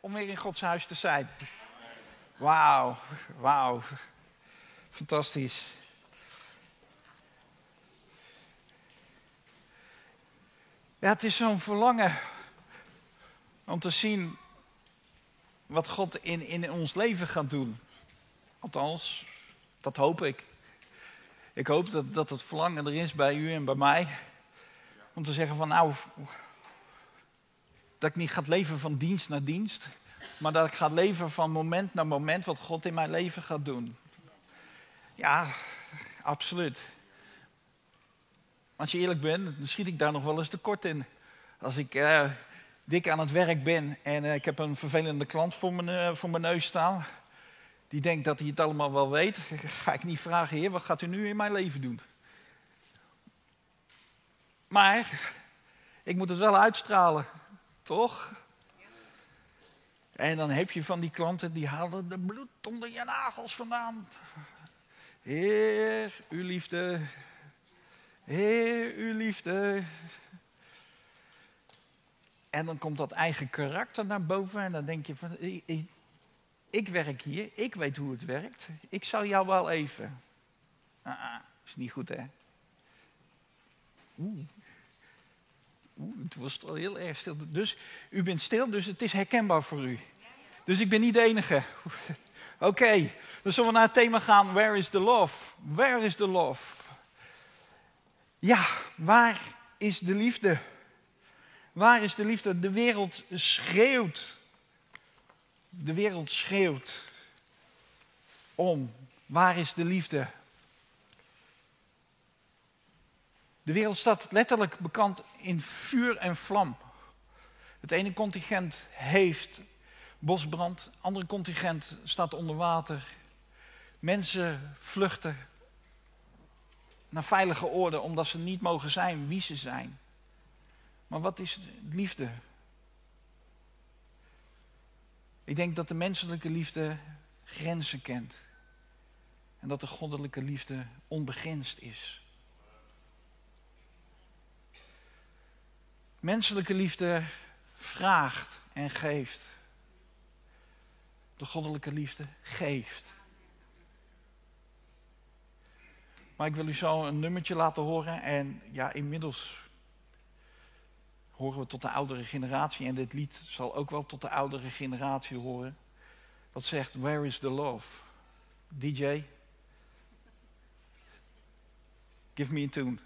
om weer in Gods huis te zijn. Wauw, wauw. Fantastisch. Ja, het is zo'n verlangen om te zien wat God in, in ons leven gaat doen. Althans, dat hoop ik. Ik hoop dat, dat het verlangen er is bij u en bij mij. Om te zeggen van nou, dat ik niet ga leven van dienst naar dienst. Maar dat ik ga leven van moment naar moment wat God in mijn leven gaat doen. Ja, absoluut. Als je eerlijk bent, dan schiet ik daar nog wel eens tekort in. Als ik uh, dik aan het werk ben en uh, ik heb een vervelende klant voor mijn, uh, voor mijn neus staan. Die denkt dat hij het allemaal wel weet. Ga ik niet vragen, heer, wat gaat u nu in mijn leven doen? Maar ik moet het wel uitstralen, toch? En dan heb je van die klanten die halen de bloed onder je nagels vandaan. Heer, uw liefde. Heer, uw liefde. En dan komt dat eigen karakter naar boven en dan denk je van, ik, werk hier, ik weet hoe het werkt. Ik zou jou wel even. Ah, ah is niet goed hè. Oeh. Het was al heel erg stil. Dus u bent stil, dus het is herkenbaar voor u. Dus ik ben niet de enige. Oké, dan zullen we naar het thema gaan. Where is the love? Where is the love? Ja, waar is de liefde? Waar is de liefde? De wereld schreeuwt. De wereld schreeuwt om. Waar is de liefde? De wereld staat letterlijk bekend in vuur en vlam. Het ene contingent heeft bosbrand, het andere contingent staat onder water. Mensen vluchten naar veilige orde omdat ze niet mogen zijn wie ze zijn. Maar wat is liefde? Ik denk dat de menselijke liefde grenzen kent. En dat de goddelijke liefde onbegrensd is. Menselijke liefde vraagt en geeft. De goddelijke liefde geeft. Maar ik wil u zo een nummertje laten horen. En ja, inmiddels horen we tot de oudere generatie. En dit lied zal ook wel tot de oudere generatie horen. Dat zegt, where is the love? DJ, give me a tune.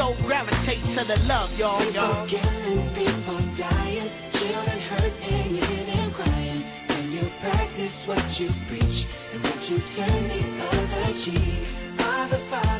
so gravitate to the love, y'all, y'all. People killing, people dying, children hurt and you hear them crying. You practice what you preach and you turn the other cheek, Father, Father.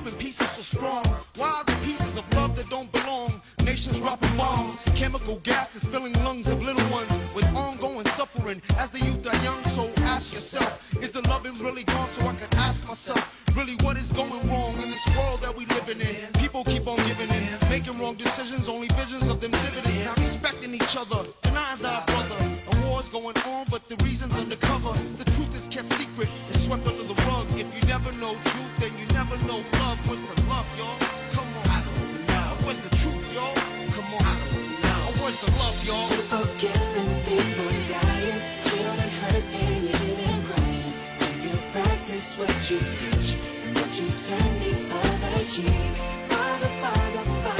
love and peace is so strong. Why the pieces of love that don't belong? Nations dropping bombs, chemical gases filling lungs of little ones with ongoing suffering. As the youth are young, so ask yourself, is the loving really gone? So I could ask myself. Really, what is going wrong in this world that we living in? People keep on giving in, making wrong decisions, only visions of them dividends. Not respecting each other, denying our brother but the reason's undercover. The truth is kept secret, it's swept under the rug. never know love. What's the love, y'all? Come on. I don't know. Where's the truth, y'all? Come on. I don't know. Where's the love, y'all? People killing, people dying, children hurt and crying. When you practice what you preach, and what you turn the other cheek. Father, Father, Father,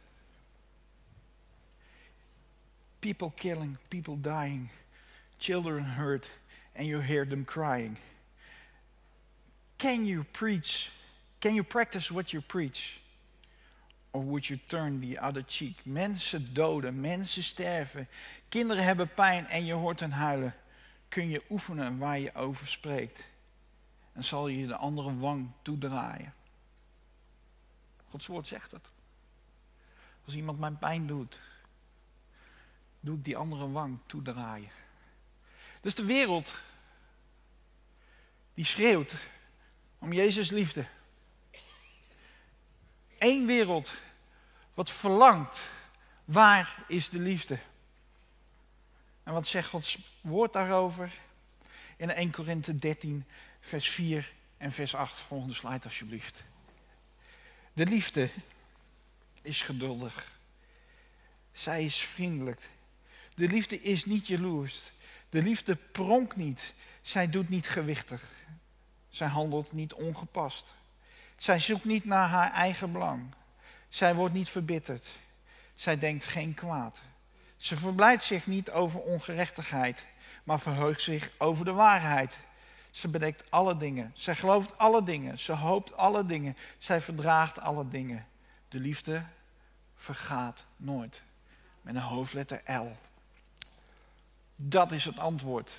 People killing, people dying, children hurt, and you hear them crying. Can you preach? Can you practice what you preach? Or would you turn the other cheek? Mensen doden, mensen sterven, kinderen hebben pijn en je hoort hen huilen. Kun je oefenen waar je over spreekt? En zal je de andere wang toedraaien? Gods woord zegt het. Als iemand mijn pijn doet, doe ik die andere wang toedraaien. Dus de wereld, die schreeuwt om Jezus liefde. Eén wereld wat verlangt, waar is de liefde? En wat zegt Gods woord daarover? In 1 Korinthe 13, vers 4 en vers 8. Volgende slide alsjeblieft. De liefde is geduldig. Zij is vriendelijk. De liefde is niet jaloers. De liefde pronkt niet. Zij doet niet gewichtig. Zij handelt niet ongepast. Zij zoekt niet naar haar eigen belang. Zij wordt niet verbitterd. Zij denkt geen kwaad. Ze verblijdt zich niet over ongerechtigheid, maar verheugt zich over de waarheid. Ze bedekt alle dingen. Zij gelooft alle dingen. Ze hoopt alle dingen. Zij verdraagt alle dingen. De liefde vergaat nooit. Met een hoofdletter L. Dat is het antwoord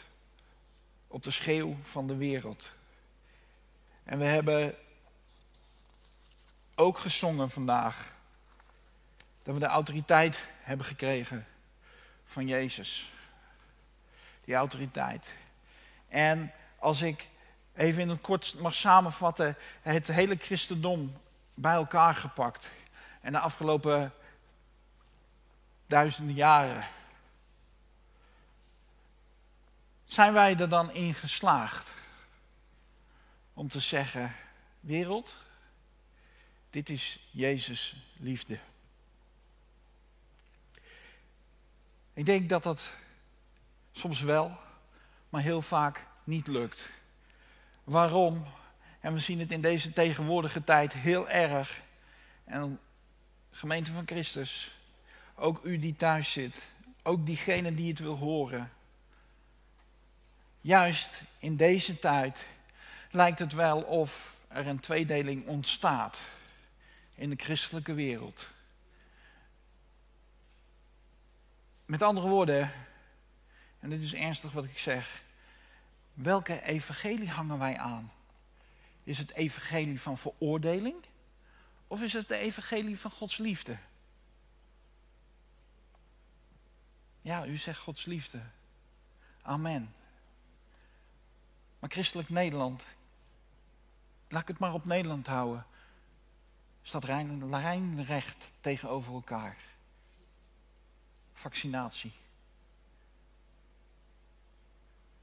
op de schreeuw van de wereld. En we hebben ook gezongen vandaag dat we de autoriteit hebben gekregen van Jezus. Die autoriteit. En als ik even in het kort mag samenvatten, het hele christendom bij elkaar gepakt. En de afgelopen duizenden jaren. Zijn wij er dan in geslaagd om te zeggen, wereld, dit is Jezus liefde. Ik denk dat dat soms wel, maar heel vaak niet lukt. Waarom? En we zien het in deze tegenwoordige tijd heel erg. En gemeente van Christus, Ook u die thuis zit. Ook diegene die het wil horen. Juist in deze tijd lijkt het wel of er een tweedeling ontstaat in de christelijke wereld. Met andere woorden, en dit is ernstig wat ik zeg, welke evangelie hangen wij aan? Is het evangelie van veroordeling of is het de evangelie van Gods liefde? Ja, u zegt Gods liefde. Amen. Maar christelijk Nederland, laat ik het maar op Nederland houden, staat lijnrecht tegenover elkaar. Vaccinatie.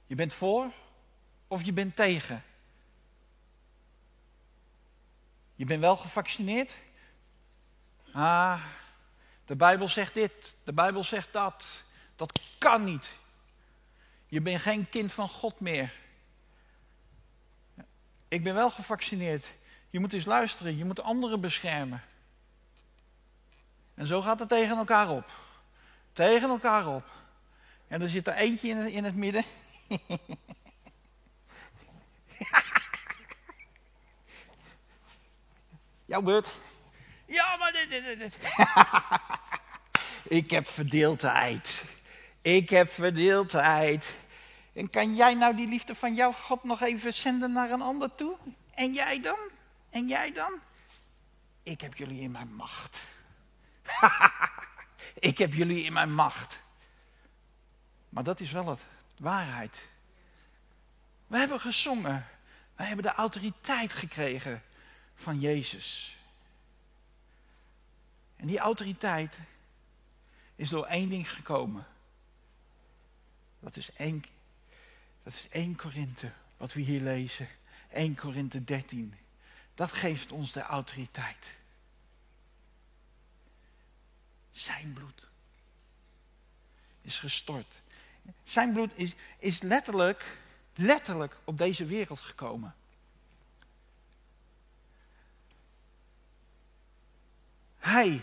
Je bent voor of je bent tegen. Je bent wel gevaccineerd? Ah, de Bijbel zegt dit, de Bijbel zegt dat. Dat kan niet. Je bent geen kind van God meer. Ik ben wel gevaccineerd. Je moet eens luisteren, je moet anderen beschermen. En zo gaat het tegen elkaar op. Tegen elkaar op. En er zit er eentje in het, in het midden. Jouw beurt. Ja, maar dit, dit, dit. Ik heb verdeeldheid. Ik heb verdeeldheid. En kan jij nou die liefde van jouw God nog even zenden naar een ander toe? En jij dan? En jij dan? Ik heb jullie in mijn macht. ik heb jullie in mijn macht. Maar dat is wel het, waarheid. We hebben gezongen. Wij hebben de autoriteit gekregen van Jezus. En die autoriteit is door één ding gekomen. Dat is één, dat is 1 Korinthe, wat we hier lezen. 1 Korinthe 13. Dat geeft ons de autoriteit. Zijn bloed is gestort. Zijn bloed is, is letterlijk, letterlijk op deze wereld gekomen. Hij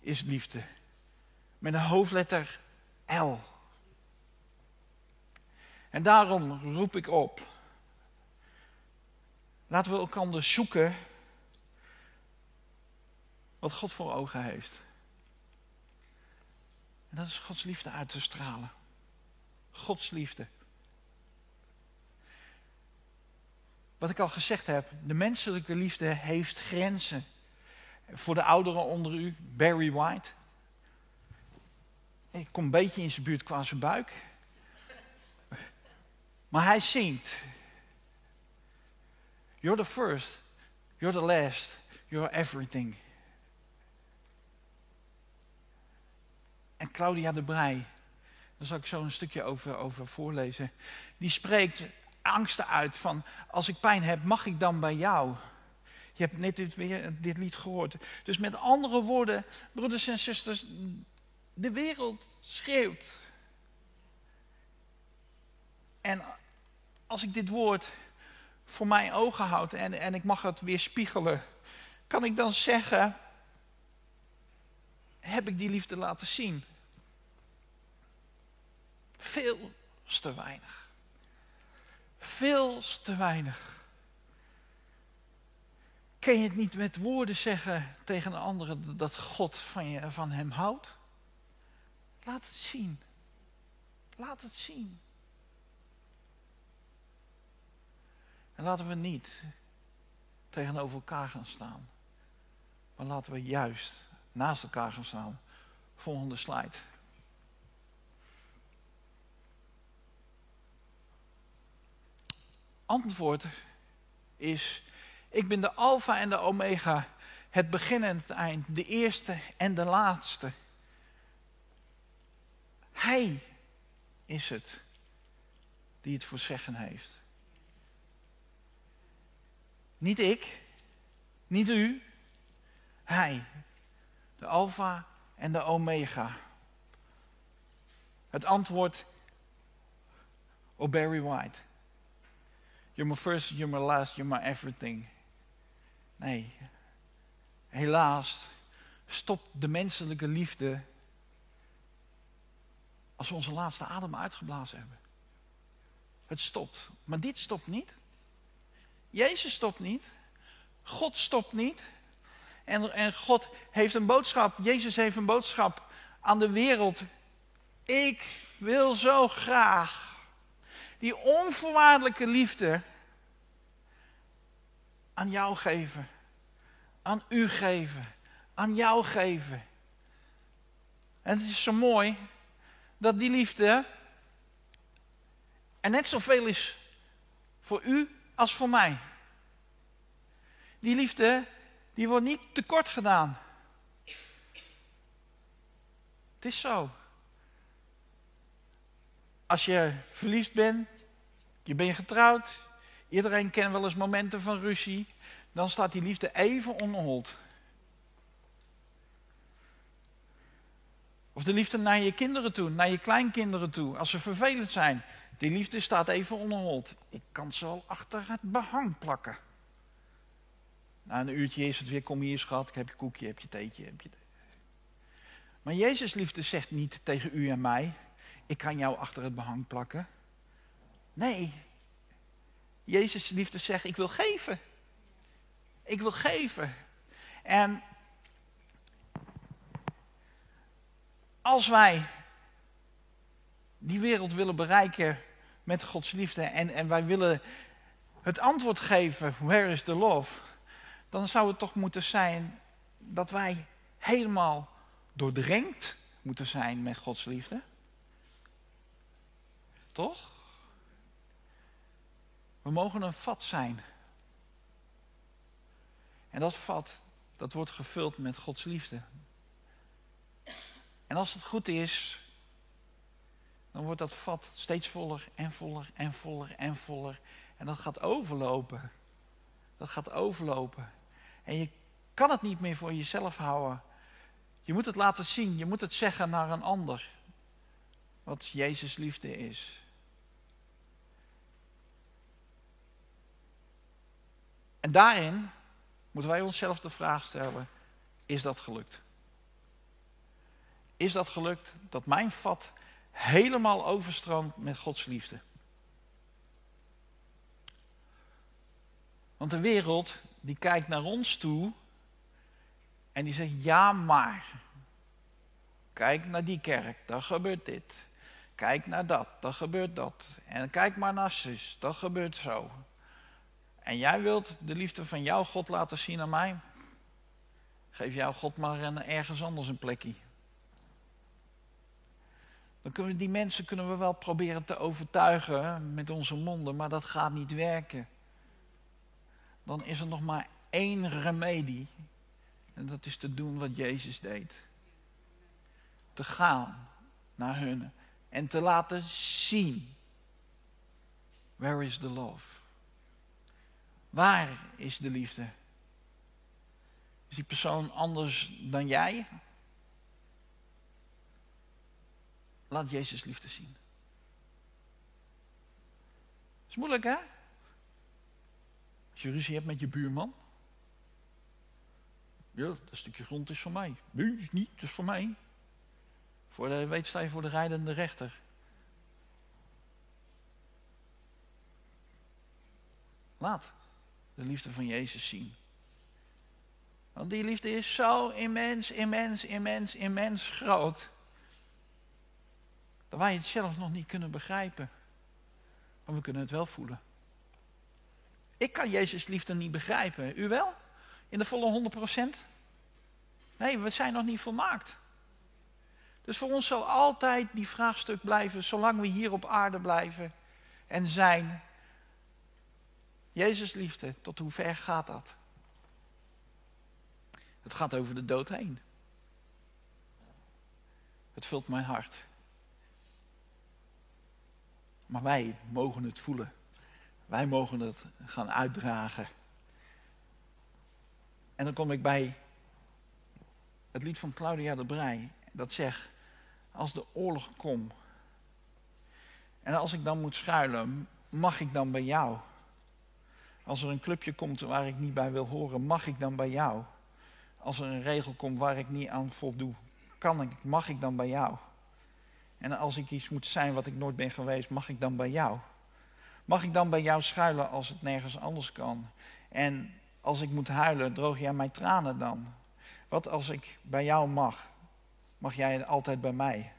is liefde. Met een hoofdletter L. En daarom roep ik op. Laten we elkaar zoeken wat God voor ogen heeft. En dat is Gods liefde uit te stralen. Gods liefde. Wat ik al gezegd heb, de menselijke liefde heeft grenzen. Voor de ouderen onder u, Barry White. Ik kom een beetje in zijn buurt qua zijn buik. Maar hij zingt. You're the first, you're the last, you're everything. En Claudia de Brij, daar zal ik zo een stukje over, over voorlezen. Die spreekt angsten uit van, als ik pijn heb, mag ik dan bij jou? Je hebt net dit, weer, dit lied gehoord. Dus met andere woorden, broeders en zusters, de wereld schreeuwt. En als ik dit woord voor mijn ogen houd en, en ik mag het weer spiegelen, kan ik dan zeggen, heb ik die liefde laten zien? Veel te weinig. Veel te weinig. Kun je het niet met woorden zeggen tegen een ander dat God van, je, van hem houdt? Laat het zien. Laat het zien. En laten we niet tegenover elkaar gaan staan. Maar laten we juist naast elkaar gaan staan. Volgende slide. Antwoord is ik ben de alfa en de omega, het begin en het eind, de eerste en de laatste. Hij is het die het voor zeggen heeft. Niet ik, niet u, hij, de alfa en de omega. Het antwoord op Barry White. You're my first, you're my last, you're my everything. Nee, helaas stopt de menselijke liefde als we onze laatste adem uitgeblazen hebben. Het stopt. Maar dit stopt niet. Jezus stopt niet. God stopt niet. En, en God heeft een boodschap. Jezus heeft een boodschap aan de wereld. Ik wil zo graag die onvoorwaardelijke liefde aan jou geven. Aan u geven. Aan jou geven. En het is zo mooi dat die liefde er net zoveel is voor u als voor mij. Die liefde, die wordt niet tekort gedaan. Het is zo. Als je verliefd bent, je bent getrouwd, iedereen kent wel eens momenten van ruzie, dan staat die liefde even onderhold. Of de liefde naar je kinderen toe, naar je kleinkinderen toe, als ze vervelend zijn. Die liefde staat even onderhold. Ik kan ze wel achter het behang plakken. Na een uurtje is het weer, kom hier schat, ik heb je koekje, heb je theetje. Heb je... Maar Jezus liefde zegt niet tegen u en mij, ik kan jou achter het behang plakken. Nee, Jezus liefde zegt, ik wil geven. Ik wil geven. En als wij die wereld willen bereiken met Gods liefde en, en wij willen het antwoord geven, where is the love? Dan zou het toch moeten zijn dat wij helemaal doordrenkt moeten zijn met Gods liefde. Toch? We mogen een vat zijn. En dat vat, dat wordt gevuld met Gods liefde. En als het goed is, dan wordt dat vat steeds voller en voller en voller en voller. En dat gaat overlopen. Dat gaat overlopen. En je kan het niet meer voor jezelf houden. Je moet het laten zien, je moet het zeggen naar een ander. Wat Jezus liefde is. En daarin moeten wij onszelf de vraag stellen: is dat gelukt? Is dat gelukt dat mijn vat helemaal overstroomt met Gods liefde? Want de wereld die kijkt naar ons toe en die zegt ja maar. Kijk naar die kerk, daar gebeurt dit. Kijk naar dat, daar gebeurt dat. En kijk maar naar zus, dat gebeurt zo. En jij wilt de liefde van jouw God laten zien aan mij? Geef jouw God maar ergens anders een plekje. Dan kunnen we die mensen kunnen we wel proberen te overtuigen met onze monden, maar dat gaat niet werken. Dan is er nog maar één remedie. En dat is te doen wat Jezus deed. Te gaan naar hun en te laten zien. Where is the love? Waar is de liefde? Is die persoon anders dan jij? Laat Jezus liefde zien. is moeilijk, hè? Als je ruzie hebt met je buurman. Ja, dat stukje grond is van mij. Nee, is niet, dat is voor mij. Voor de, weet sta je voor de rijdende rechter. Laat de liefde van Jezus zien. Want die liefde is zo immens, immens, immens, immens groot. Wij het zelf nog niet kunnen begrijpen. Maar we kunnen het wel voelen. Ik kan Jezus liefde niet begrijpen. U wel? In de volle 100%? Nee, we zijn nog niet volmaakt. Dus voor ons zal altijd die vraagstuk blijven, zolang we hier op aarde blijven en zijn. Jezus liefde, tot hoe ver gaat dat? Het gaat over de dood heen. Het vult mijn hart. Maar wij mogen het voelen. Wij mogen het gaan uitdragen. En dan kom ik bij het lied van Claudia de Brij. Dat zegt, als de oorlog komt. En als ik dan moet schuilen, mag ik dan bij jou? Als er een clubje komt waar ik niet bij wil horen, mag ik dan bij jou? als er een regel komt waar ik niet aan voldoe, kan ik, mag ik dan bij jou? En als ik iets moet zijn wat ik nooit ben geweest, mag ik dan bij jou? Mag ik dan bij jou schuilen als het nergens anders kan? En als ik moet huilen, droog jij mijn tranen dan? Wat als ik bij jou mag? Mag jij altijd bij mij?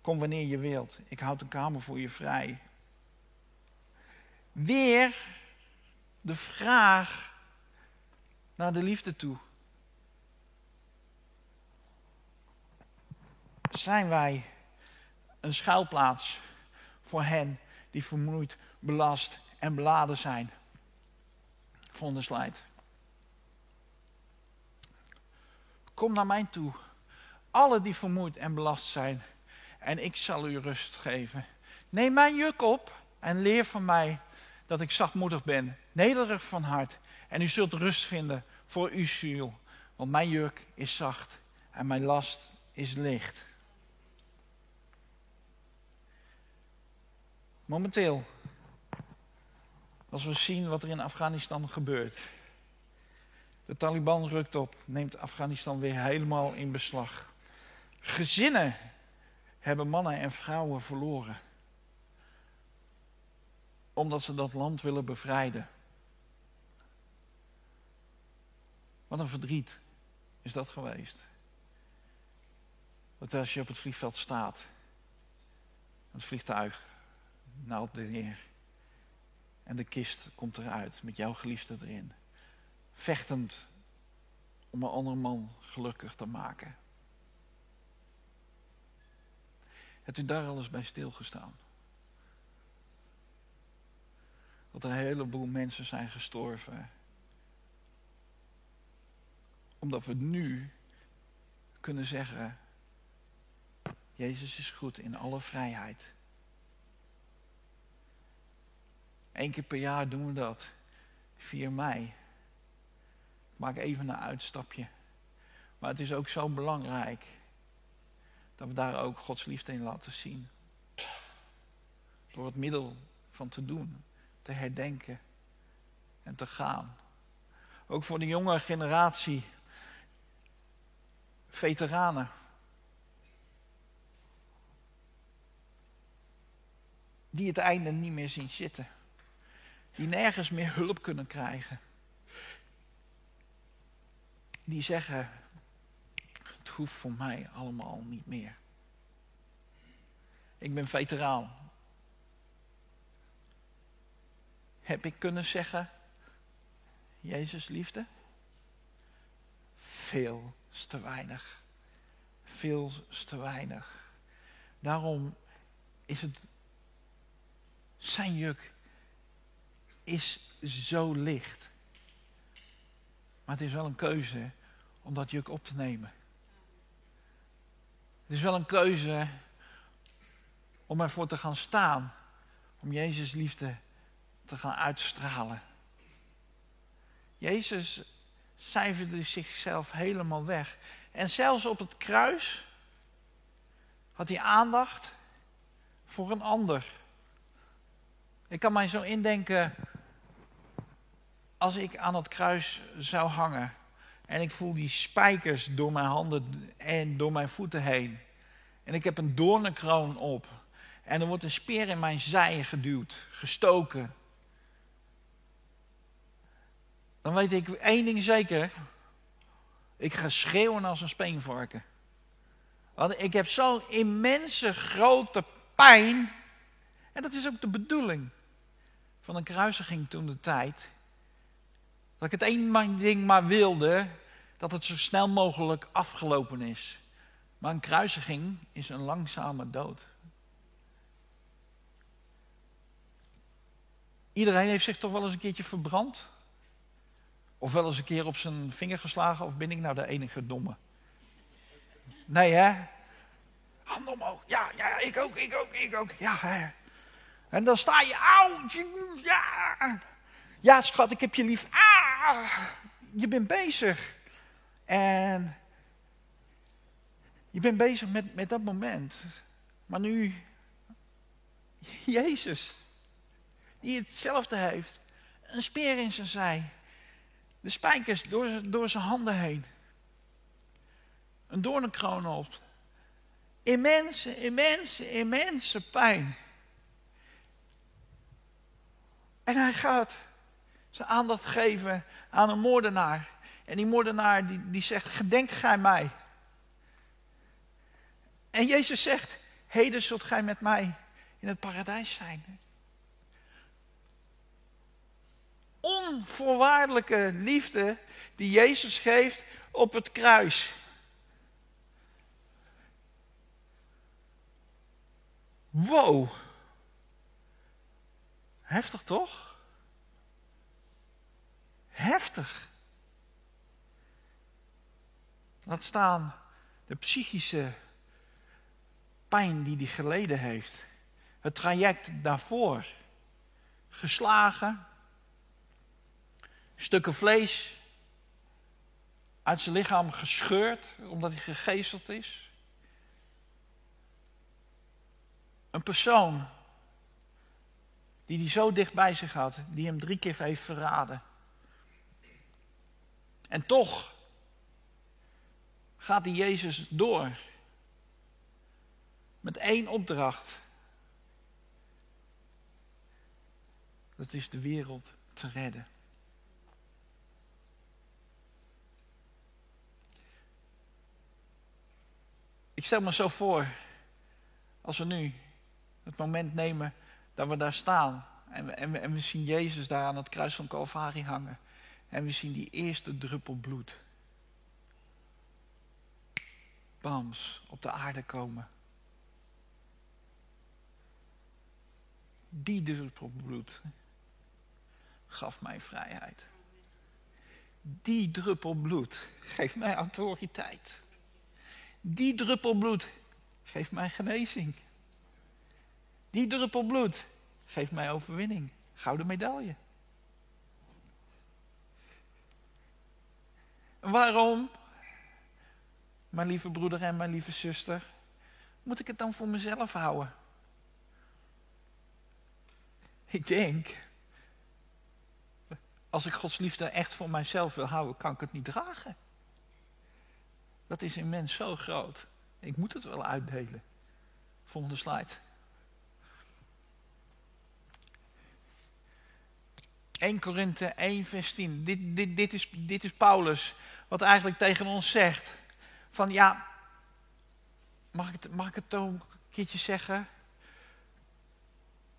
Kom wanneer je wilt. Ik houd een kamer voor je vrij. Weer de vraag naar de liefde toe. Zijn wij een schuilplaats voor hen die vermoeid, belast en beladen zijn? Volgende slide. Kom naar mij toe, alle die vermoeid en belast zijn, en ik zal u rust geven. Neem mijn juk op en leer van mij dat ik zachtmoedig ben, nederig van hart, en u zult rust vinden voor uw ziel, want mijn juk is zacht en mijn last is licht. Momenteel, als we zien wat er in Afghanistan gebeurt. De Taliban rukt op, neemt Afghanistan weer helemaal in beslag. Gezinnen hebben mannen en vrouwen verloren. Omdat ze dat land willen bevrijden. Wat een verdriet is dat geweest. Dat als je op het vliegveld staat, het vliegtuig naalt neer en de kist komt eruit met jouw geliefde erin. Vechtend om een ander man gelukkig te maken. Hebt u daar alles bij stilgestaan? Dat een heleboel mensen zijn gestorven. Omdat we nu kunnen zeggen: Jezus is goed in alle vrijheid. Eén keer per jaar doen we dat. 4 mei. Ik maak even een uitstapje. Maar het is ook zo belangrijk dat we daar ook Gods liefde in laten zien. Door het middel van te doen, te herdenken en te gaan. Ook voor de jonge generatie, veteranen. Die het einde niet meer zien zitten. Die nergens meer hulp kunnen krijgen. Die zeggen, het hoeft voor mij allemaal niet meer. Ik ben veteraan. Heb ik kunnen zeggen, Jezus liefde? Veel te weinig. Veel te weinig. Daarom is het zijn juk is zo licht. Maar het is wel een keuze om dat juk op te nemen. Het is wel een keuze om ervoor te gaan staan. Om Jezus liefde te gaan uitstralen. Jezus cijferde zichzelf helemaal weg. En zelfs op het kruis had hij aandacht voor een ander. Ik kan mij zo indenken, als ik aan het kruis zou hangen en ik voel die spijkers door mijn handen en door mijn voeten heen. En ik heb een doornenkroon op. En er wordt een speer in mijn zij geduwd, gestoken. Dan weet ik één ding zeker. Ik ga schreeuwen als een speenvarken. Want ik heb zo'n immense grote pijn. En dat is ook de bedoeling van een kruisiging toen de tijd. Dat ik het één ding maar wilde, dat het zo snel mogelijk afgelopen is. Maar een kruisiging is een langzame dood. Iedereen heeft zich toch wel eens een keertje verbrand? Of wel eens een keer op zijn vinger geslagen? Of ben ik nou de enige domme? Nee, hè? Hand omhoog. Ja, ja, ik ook, ik ook, ik ook. Ja, hè. En dan sta je, auw, ja. Ja, schat, ik heb je lief. Ah, je bent bezig. En je bent bezig met, met dat moment. Maar nu, Jezus, die hetzelfde heeft. Een speer in zijn zij. De spijkers door, door zijn handen heen. een doornenkroon op. Immense, immense, immense pijn. En hij gaat zijn aandacht geven aan een moordenaar. En die moordenaar die, die zegt, gedenk gij mij. En Jezus zegt, heden zult gij met mij in het paradijs zijn. Onvoorwaardelijke liefde die Jezus geeft op het kruis. Wow. Heftig toch? Heftig. Laat staan de psychische pijn die hij geleden heeft. Het traject daarvoor. Geslagen. Stukken vlees uit zijn lichaam gescheurd omdat hij gegezeld is. Een persoon die hij zo dicht bij zich had, die hem drie keer heeft verraden. En toch gaat die Jezus door met één opdracht. Dat is de wereld te redden. Ik stel me zo voor, als we nu het moment nemen dat we daar staan en we, en en we zien Jezus daar aan het kruis van Calvary hangen en we zien die eerste druppel bloed. Bams op de aarde komen. Die druppel bloed gaf mij vrijheid. Die druppel bloed geeft mij autoriteit. Die druppel bloed geeft mij genezing. Die druppel bloed geeft mij overwinning. Gouden medaille. Waarom, mijn lieve broeder en mijn lieve zuster, moet ik het dan voor mezelf houden? Ik denk, als ik Gods liefde echt voor mijzelf wil houden, kan ik het niet dragen. Dat is in mens zo groot. Ik moet het wel uitdelen. Volgende slide. 1 Korinthe 1 vers 10. Dit, dit, dit, is, dit is Paulus. Wat eigenlijk tegen ons zegt. Van ja, mag ik het, mag ik het een keertje zeggen?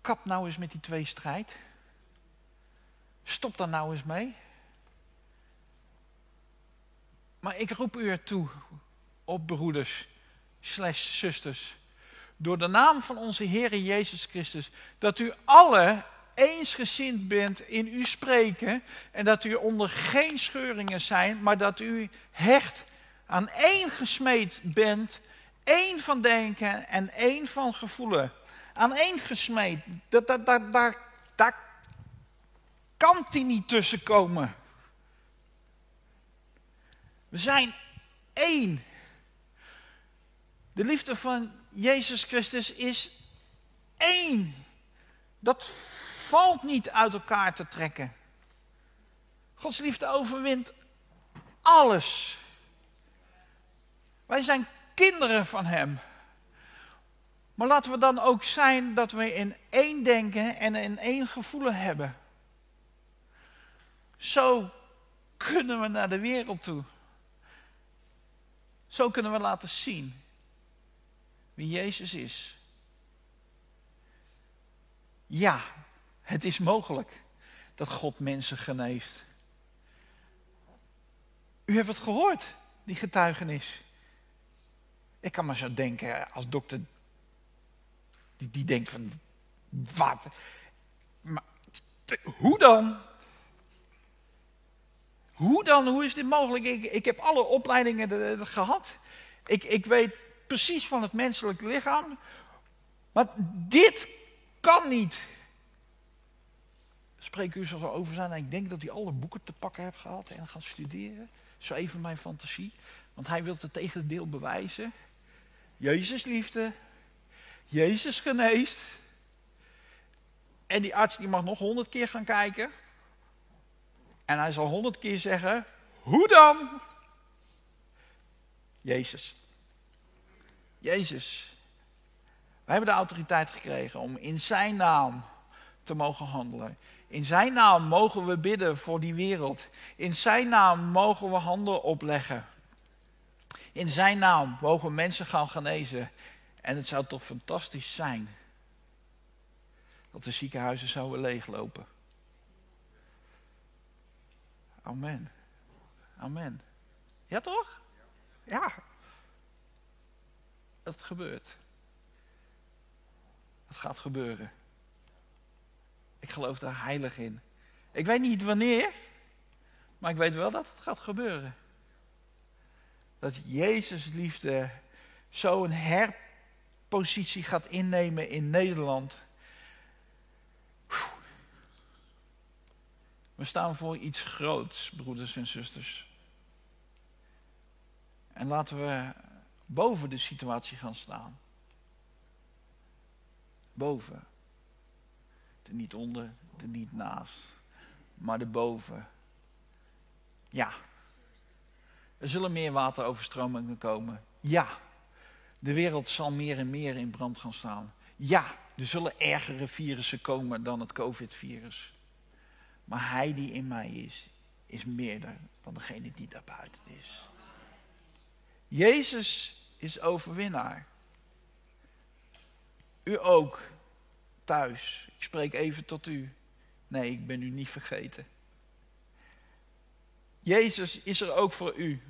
Kap nou eens met die twee strijd. Stop daar nou eens mee. Maar ik roep u ertoe, op broeders, slash zusters, door de naam van onze Heer Jezus Christus, dat u alle eensgezind bent in uw spreken en dat u onder geen scheuringen zijn, maar dat u hecht aan één gesmeed bent, één van denken en één van gevoelen. Aan één gesmeed, dat, dat, dat, daar, daar kan die niet tussenkomen. We zijn één. De liefde van Jezus Christus is één. Dat valt niet uit elkaar te trekken. Gods liefde overwint alles. Wij zijn kinderen van Hem. Maar laten we dan ook zijn dat we in één denken en in één gevoelen hebben. Zo kunnen we naar de wereld toe. Zo kunnen we laten zien wie Jezus is. Ja, het is mogelijk dat God mensen geneest. U hebt het gehoord, die getuigenis. Ik kan maar zo denken als dokter, die, die denkt van, wat? Hoe dan? Hoe dan? Hoe is dit mogelijk? Ik, ik heb alle opleidingen gehad. Ik, ik weet precies van het menselijke lichaam. Maar dit kan niet. Spreek u zo over zijn. En ik denk dat hij alle boeken te pakken heeft gehad en gaat studeren. Zo even mijn fantasie. Want hij wil het tegendeel bewijzen. Jezus liefde. Jezus geneest. En die arts die mag nog honderd keer gaan kijken. En hij zal honderd keer zeggen, hoe dan? Jezus. Jezus. Wij hebben de autoriteit gekregen om in zijn naam te mogen handelen. In zijn naam mogen we bidden voor die wereld. In zijn naam mogen we handen opleggen. In zijn naam mogen mensen gaan genezen. En het zou toch fantastisch zijn dat de ziekenhuizen zouden leeglopen. Amen. Amen. Ja toch? Ja. Het gebeurt. Het gaat gebeuren. Ik geloof daar heilig in. Ik weet niet wanneer, maar ik weet wel dat het gaat gebeuren. Dat Jezus liefde zo'n herpositie gaat innemen in Nederland. We staan voor iets groots, broeders en zusters. En laten we boven de situatie gaan staan. Boven. Er niet onder, er niet naast, maar erboven. Ja. Er zullen meer wateroverstromingen komen. Ja. De wereld zal meer en meer in brand gaan staan. Ja. Er zullen ergere virussen komen dan het COVID-virus. Maar hij die in mij is, is meerder dan degene die daarbuiten is. Jezus is overwinnaar. U ook, thuis. Ik spreek even tot u. Nee, ik ben u niet vergeten. Jezus is er ook voor u.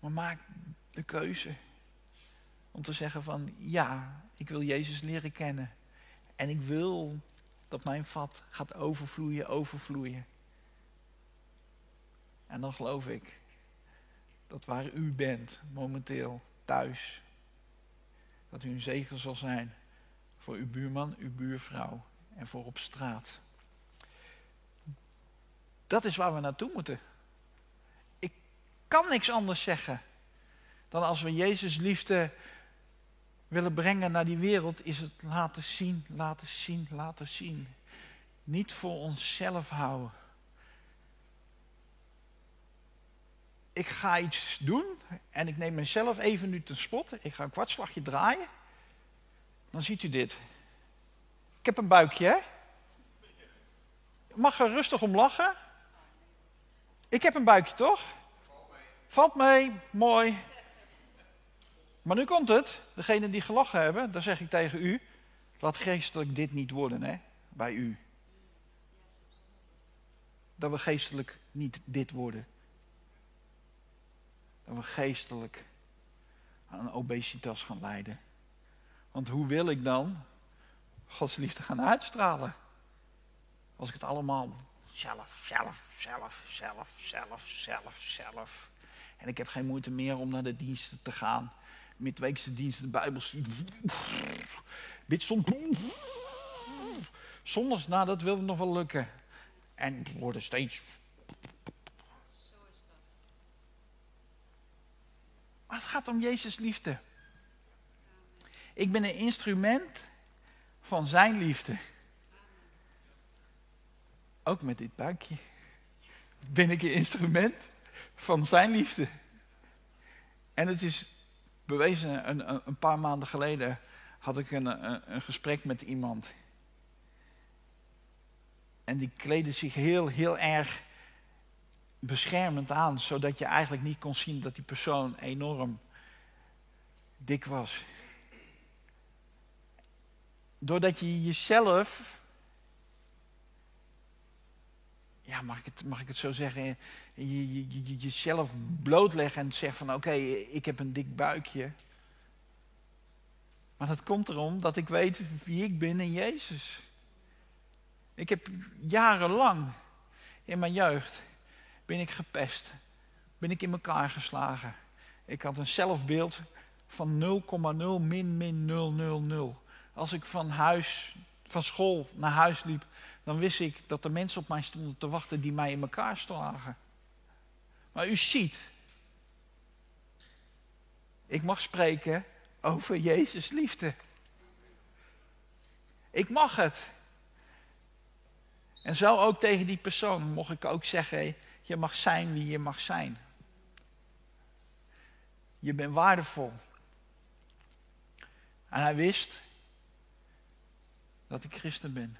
Maar maak de keuze om te zeggen van ja, ik wil Jezus leren kennen. En ik wil dat mijn vat gaat overvloeien, overvloeien. En dan geloof ik dat waar u bent momenteel thuis, dat u een zegen zal zijn voor uw buurman, uw buurvrouw en voor op straat. Dat is waar we naartoe moeten. Ik kan niks anders zeggen dan als we Jezus liefde willen brengen naar die wereld, is het laten zien, laten zien, laten zien. Niet voor onszelf houden. Ik ga iets doen en ik neem mezelf even nu ten spot. Ik ga een kwartslagje draaien. Dan ziet u dit. Ik heb een buikje, hè? Mag er rustig om lachen. Ik heb een buikje, toch? Valt mee, mooi. Maar nu komt het. Degene die gelachen hebben, dan zeg ik tegen u. Laat geestelijk dit niet worden, hè? Bij u. Dat we geestelijk niet dit worden. Dat we geestelijk aan obesitas gaan lijden. Want hoe wil ik dan Gods liefde gaan uitstralen? Als ik het allemaal zelf, zelf, zelf, zelf, zelf, zelf, zelf. En ik heb geen moeite meer om naar de diensten te gaan midweekse dienst, de Bijbelstudie. Bidstond. Zondags, nou dat wil nog wel lukken. En worden steeds. Maar het gaat om Jezus liefde. Ik ben een instrument van zijn liefde. Ook met dit buikje. Ben ik een instrument van zijn liefde. En het is bewezen, een, een, paar maanden geleden had ik een, een, een gesprek met iemand. En die kleedde zich heel, heel erg beschermend aan, zodat je eigenlijk niet kon zien dat die persoon enorm dik was. Doordat je jezelf ja, mag ik het, mag ik het zo zeggen, je, je, je, jezelf blootleggen en zeggen van oké, ik heb een dik buikje. Maar dat komt erom dat ik weet wie ik ben in Jezus. Ik heb jarenlang in mijn jeugd ben ik gepest. Ben ik in elkaar geslagen. Ik had een zelfbeeld van 0,0 min min 000. Als ik van huis, van school naar huis liep, dan wist ik dat er mensen op mij stonden te wachten die mij in elkaar slagen. Maar u ziet, ik mag spreken over Jezus liefde. Ik mag het. En zo ook tegen die persoon mocht ik ook zeggen, Je mag zijn wie je mag zijn. Je bent waardevol. En hij wist dat ik christen ben.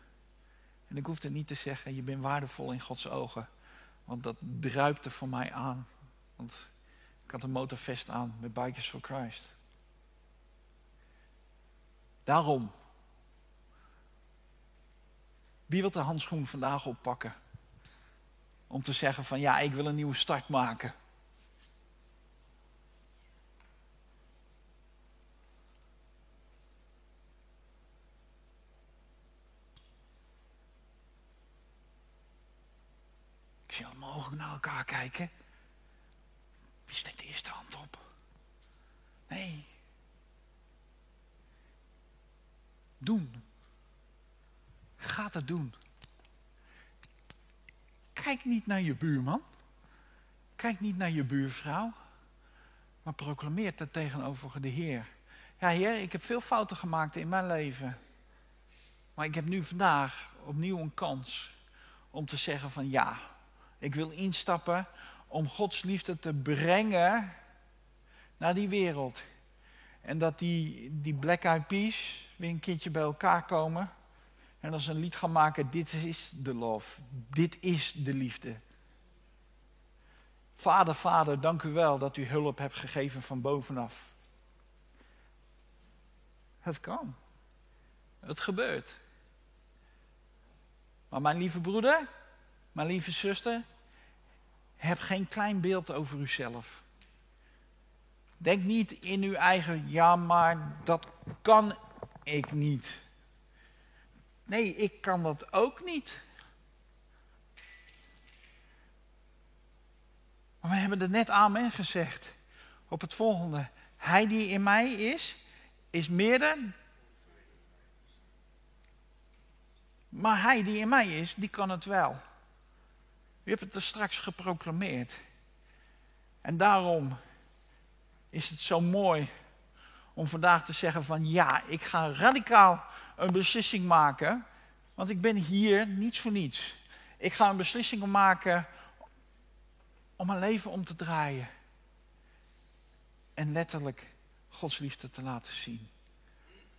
En ik hoefde niet te zeggen, je bent waardevol in Gods ogen. Want dat druipte voor mij aan. Want ik had een motorvest aan met Bikers for Christ. Daarom. Wie wil de handschoen vandaag oppakken? Om te zeggen van ja, ik wil een nieuwe start maken. Allemaal ogen naar elkaar kijken. Wie steekt de eerste hand op? Nee. Doen. Gaat het doen. Kijk niet naar je buurman. Kijk niet naar je buurvrouw. Maar proclameert het tegenover de Heer. Ja, Heer, ik heb veel fouten gemaakt in mijn leven. Maar ik heb nu vandaag opnieuw een kans om te zeggen van ja, ik wil instappen om Gods liefde te brengen naar die wereld. En dat die, die Black Eyed Peas weer een keertje bij elkaar komen. En als een lied gaan maken, dit is de love. Dit is de liefde. Vader, vader, dank u wel dat u hulp hebt gegeven van bovenaf. Het kan. Het gebeurt. Maar mijn lieve broeder, mijn lieve zuster, heb geen klein beeld over uzelf. Denk niet in uw eigen, ja, maar dat kan ik niet. Nee, ik kan dat ook niet. Maar we hebben er net amen gezegd. Op het volgende. Hij die in mij is, is meerder. Maar hij die in mij is, die kan het wel. U hebt het er straks geproclameerd. En daarom is het zo mooi om vandaag te zeggen van ja, ik ga radicaal een beslissing maken. Want ik ben hier niets voor niets. Ik ga een beslissing maken om mijn leven om te draaien. En letterlijk Gods liefde te laten zien.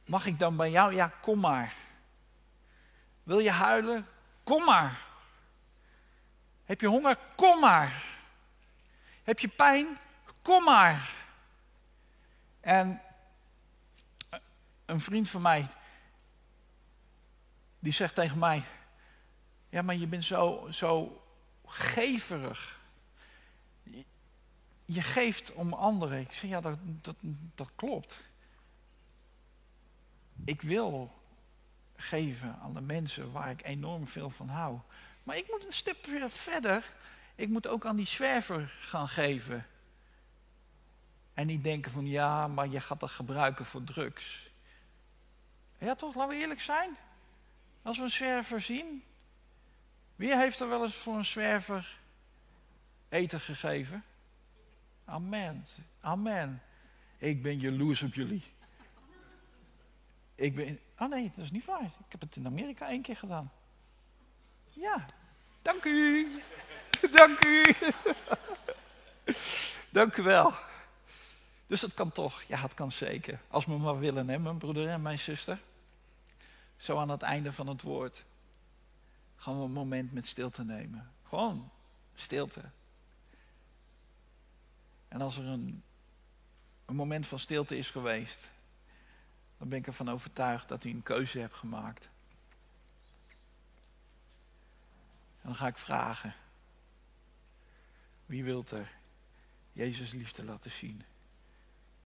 Mag ik dan bij jou? Ja, kom maar. Wil je huilen? Kom maar. Heb je honger? Kom maar. Heb je pijn? Kom maar. En een vriend van mij, die zegt tegen mij: Ja, maar je bent zo, zo geverig. Je, je geeft om anderen. Ik zeg: Ja, dat, dat, dat klopt. Ik wil geven aan de mensen waar ik enorm veel van hou. Maar ik moet een stap verder. Ik moet ook aan die zwerver gaan geven. En niet denken van ja, maar je gaat dat gebruiken voor drugs. Ja toch, laten we eerlijk zijn. Als we een zwerver zien. Wie heeft er wel eens voor een zwerver eten gegeven? Amen. Amen. Ik ben jaloers op jullie. Ik ben. Oh nee, dat is niet waar. Ik heb het in Amerika één keer gedaan. Ja, dank u. Dank u. Dank u wel. Dus het kan toch? Ja, het kan zeker. Als we maar willen, hè, mijn broeder en mijn zuster. Zo aan het einde van het woord gaan we een moment met stilte nemen. Gewoon stilte. En als er een, een moment van stilte is geweest, dan ben ik ervan overtuigd dat u een keuze hebt gemaakt. En dan ga ik vragen, wie wilt er Jezus liefde laten zien?